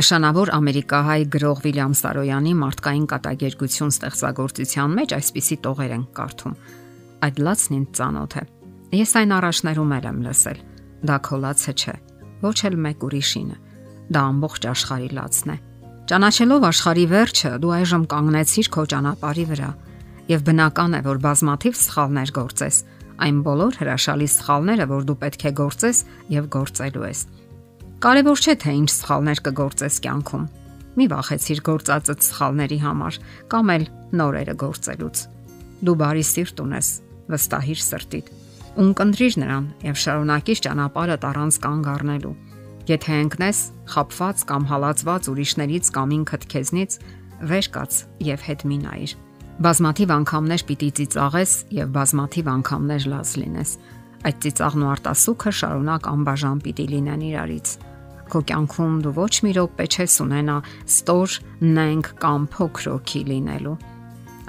Նշանավոր ամերիկահայ գրող Վիլյամ Սարոյանի մարդկային կատակերգություն ստեղծագործության մեջ այսպիսի տողեր են կարդում. Այդ լացն ինձ ծանոթ է։ Ես այն առաջներում եմ լսել։ Դա քոլացը չէ, ոչ էլ մեկ ուրիշինը։ Դա ամբողջ աշխարհի լացն է։ Ճանաչելով աշխարհի վերջը, դու այժմ կանգնեցիր քո ճանապարհի վրա, եւ բնական է, որ բազմաթիվ սխալներ գործես, այն բոլոր հրաշալի սխալները, որ դու պետք է գործես եւ գործելու ես։ Կարևոր չէ թե ինչ սխալներ կգործես կյանքում։ Մի վախեցիր գործածդ սխալների համար կամ էլ նորերը գործելուց։ Դու բարի սիրտ ունես, վստահիր սրտիդ։ Ունկնդրիր նրան եւ շարունակիր ճանապարհը առանց կանգ առնելու։ Եթե ընկնես, խապված կամ հալածված ուրիշներից կամ ինքդ քեզնից, վեր կաց եւ հետ մի նայիր։ Բազմաթիվ անգամներ պիտի ծիծաղես եւ բազմաթիվ անգամներ լաց լինես։ Այդ ծիծաղն ու արտասուքը շարունակ անբաժան պիտի լինեն իրարից քո կյանքում դու ոչ մի րոպե չես ունենա ստոր, նենք կամ փոքրոքի լինելու։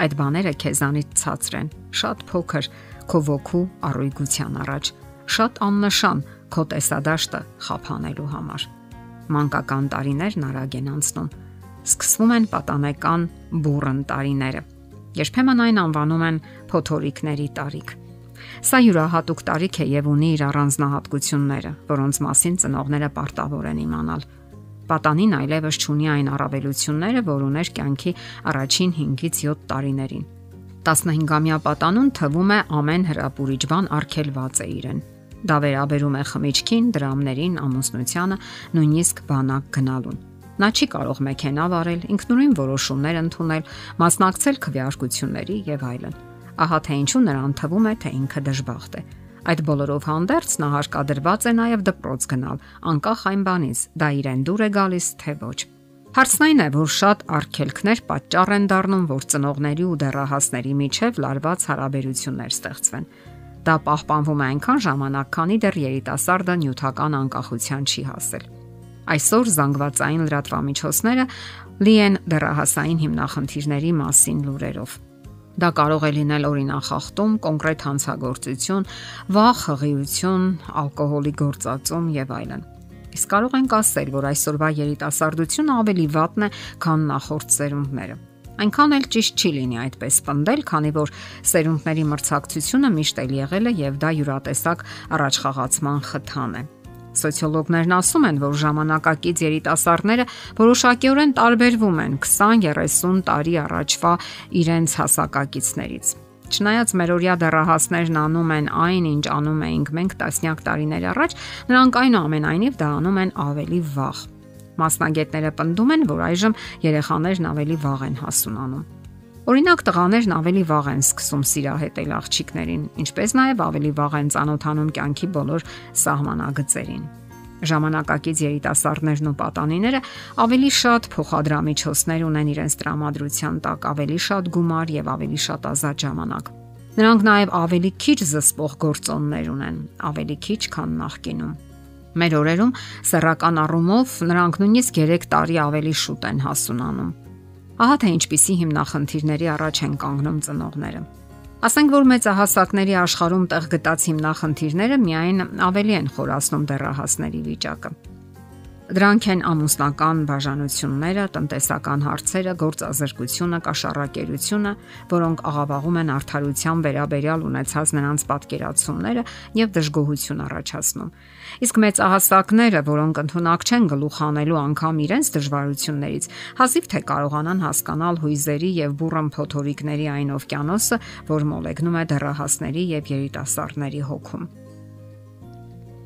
Այդ բաները քեզանից ցածր են, շատ փոքր քո ոգու առույգության առաջ, շատ աննշան քո տեսադաշտը խափանելու համար։ Մանկական տարիներն արագ են անցնում։ Սկսվում են պատանեկան բուրըն տարիները։ Երբեմն այն անվանում են փոթորիկների տարիք Սա յուրահատուկ տարիք է եւ ունի իր առանձնահատկությունները, որոնց մասին ծնողները պարտավոր են իմանալ։ Պատանին այլևս չունի այն առավելությունները, որ ուներ կյանքի առաջին 5-ից 7 տարիներին։ 15-ամյա պատանուն թվում է ամեն հրապուրիչ բան արգելված է իրեն։ Դա վերաբերում է խմիչքին, դրամներին, ամուսնությանը, նույնիսկ բանակ գնալուն։ Նա չի կարող մեքենա վարել, ինքնուրույն որոշումներ ընդունել, մասնակցել քվեարկությունների եւ այլն։ Ահա թե ինչու նրան թվում է, թե ինքը դժբախտ է։ Այդ բոլորով հանդերձ նա հարկադրված է նաև դպրոց գնալ, անկախ այն բանից, դա իրեն դուր է գալիս թե ոչ։ Հարցն այն է, որ շատ արգելքներ պատճառ են դառնում, որ ծնողների ու դեռահասների միջև լարված հարաբերություններ ստեղծվեն։ Դա պահպանվում է այնքան ժամանակ, քանի դեռ երիտասարդը նյութական անկախության չի հասել։ Այսօր զանգվածային լրատվամիջոցները լի են դեռահասային հիմնախնդիրների մասին լուրերով։ Դա կարող է լինել օրինախախտում, կոնկրետ հանցագործություն, վախ, հղիություն, ալկոհոլի գործածում եւ այլն։ Իսկ կարող ենք ասել, որ այսօրվա երիտասարդությունը ավելի վատն է, քան նախորդ սերունդները։ Այնքան էլ ճիշտ չի լինի այդպես պնդել, քանի որ սերունդների մրցակցությունը միշտ էլ եղել է եւ դա յուրատեսակ առաջխաղացման խթան է։ Սոցիոլոգներն ասում են, որ ժամանակակից երիտասարդները որոշակիորեն տարբերվում են 20-30 տարի առաջվա իրենց հասակակիցներից։ Չնայած մերօրյա դեռահասներն անում են այն, ինչ անում էինք մենք տասնյակ տարիներ առաջ, նրանք այնուամենայնիվ դա անում են ավելի վաղ։ Մասնագետները պնդում են, որ այժմ երեխաներն ավելի վաղ են հասունանում։ Օրինակ տղաներն ավելի վաղ են սկսում սիրահետել աղջիկներին, ինչպես նաև ավելի վաղ են ծանոթանում կյանքի բոլոր սահմանագծերին։ Ժամանակակից երիտասարդներն ու պատանիները ավելի շատ փոխադրամիջոցներ ունեն իրենց տրամադրության տակ, ավելի շատ գումար եւ ավելի շատ ազատ ժամանակ։ Նրանք նաև ավելի քիչ զսպող գործոններ ունեն, ավելի քիչ, քան նախկինում։ Մեր օրերում սեռական առումով նրանք նույնիսկ 3 տարի ավելի շուտ են հասունանում։ Ահա թե ինչպիսի հիմնախնդիրների առաջ են կանգնում ծնողները։ Ասենք որ մեծահասակների աշխարհում տեղ գտած հիմնախնդիրները միայն ավելի են խորացնում դեռահասների վիճակը։ Դրանք են ամուսնական բաժանությունները, տնտեսական հարցերը, գործազրկությունը, կաշառակերությունը, որոնք աղավաղում են արդարության վերաբերյալ ունեցած նրանց պատկերացումները եւ դժգոհություն առաջացնում։ Իսկ մեծահասակները, որոնք ընդունակ չեն գլուխ անելու անգամ իրենց դժվարություններից, հազիվ թե կարողանան հասկանալ հույզերի եւ բուրըն փոթորիկների այն օվկիանոսը, որ մոլեգնում է դեռահասների եւ երիտասարդների հոգում։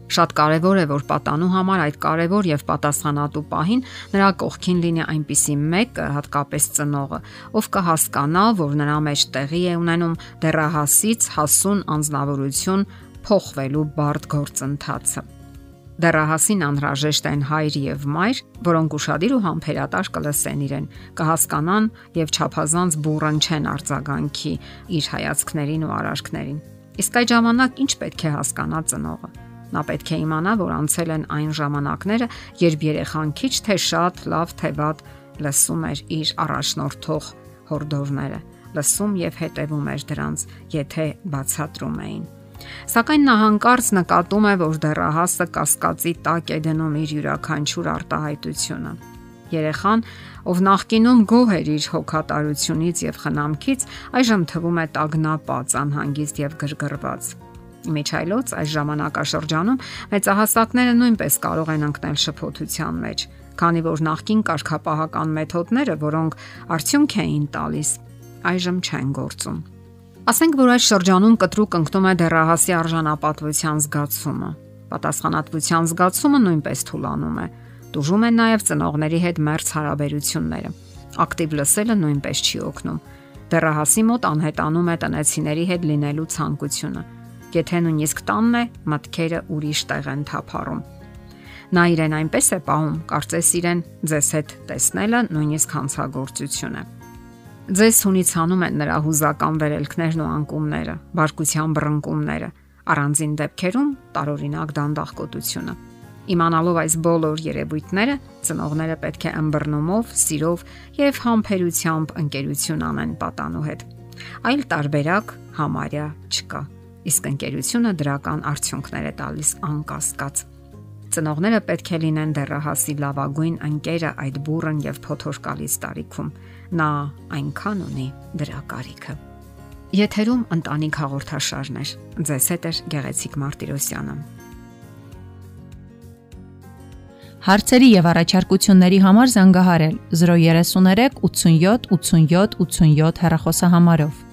Շատ կարևոր է, որ պատանու համար այդ կարևոր եւ պատասխանատու պահին նրա կողքին լինի այնպիսի մեկը, հատկապես ծնողը, ով կհասկանա, որ նրա մեջ տեղի է ունենում դեռահասից հասուն անznավորություն փոխվելու բարդ գործընթացը։ Դեռահասին անհրաժեշտ են հայր եւ մայր, որոնք ուրախadir ու համբերատար կլսեն իրեն, կհասկանան եւ ճափազանց բուրըն չեն արձագանքի իր հայացքներին ու արարքներին։ Իսկ այդ ժամանակ ինչ պետք է հասկանա ծնողը Նա պետք է իմանա, որ անցել են այն ժամանակները, երբ երեխան քիչ թե շատ, լավ թե վատ լսում էր իր առաջնորդող հորդորները, լսում եւ հետևում էր դրանց, եթե բացատրում էին։ Սակայն նա հանկարծ նկատում է, որ դեռահասը կասկածի տակ է դնում իր յուրաքանչյուր արտահայտությունը։ Երեխան, ով նախկինում գոհ էր իր հոգատարությունից եւ խնամքից, այժմ թվում է տագնապած, անհանգիստ եւ գրգռված։ Միջայլոց այս ժամանակաշրջանում մեծահասակները նույնպես կարող են ընկնել շփոթության մեջ, քանի որ նախկին կարգապահական մեթոդները, որոնք արդյունք էին տալիս, այժմ չեն գործում։ Ասենք որ այս շրջանում կտրուկ ընկնում է դեռահասի արժանապատվության զգացումը։ Պատասխանատվության զգացումը նույնպես թուլանում է։ Դուժում են նաև ծնողների հետ մերց հարաբերությունները։ Ակտիվ լսելը նույնպես չի օգնում։ Դեռահասի մոտ անհետանում է տնեցիների հետ լինելու ցանկությունը եթե նույնիսկ տանն է, մտքերը ուրիշ տեղ են թափառում։ Նա իրեն այնպես է պահում, կարծես իրեն ձեզ հետ տեսնելը նույնիսկ հանցագործություն է։ Ձեզ հունիցանում են նրա հուզական վերելքներն ու անկումները, բարկության բռնկումները, առանձին դեպքերում տարօրինակ դանդաղկոտությունը։ Իմանալով այս բոլոր երևույթները, ծնողները պետք է ըմբռնումով, սիրով եւ համբերությամբ ընկերություն անեն պատանու հետ։ Այլ տարբերակ համարյա չկա իսկ ընկերությունը դրական արդյունքներ է տալիս անկասկած։ Ծնողները պետք է լինեն դեռահասի լավագույն ընկերը այդ բուրըն եւ փոթորկալից տարիքում։ Նա այնքան ունի դրա կարիքը։ Եթերում ընտանիք հաղորդաշարներ։ Ձեզ հետ է Գեղեցիկ Մարտիրոսյանը։ Հարցերի եւ առաջարկությունների համար զանգահարել 033 87 87 87 հեռախոսահամարով։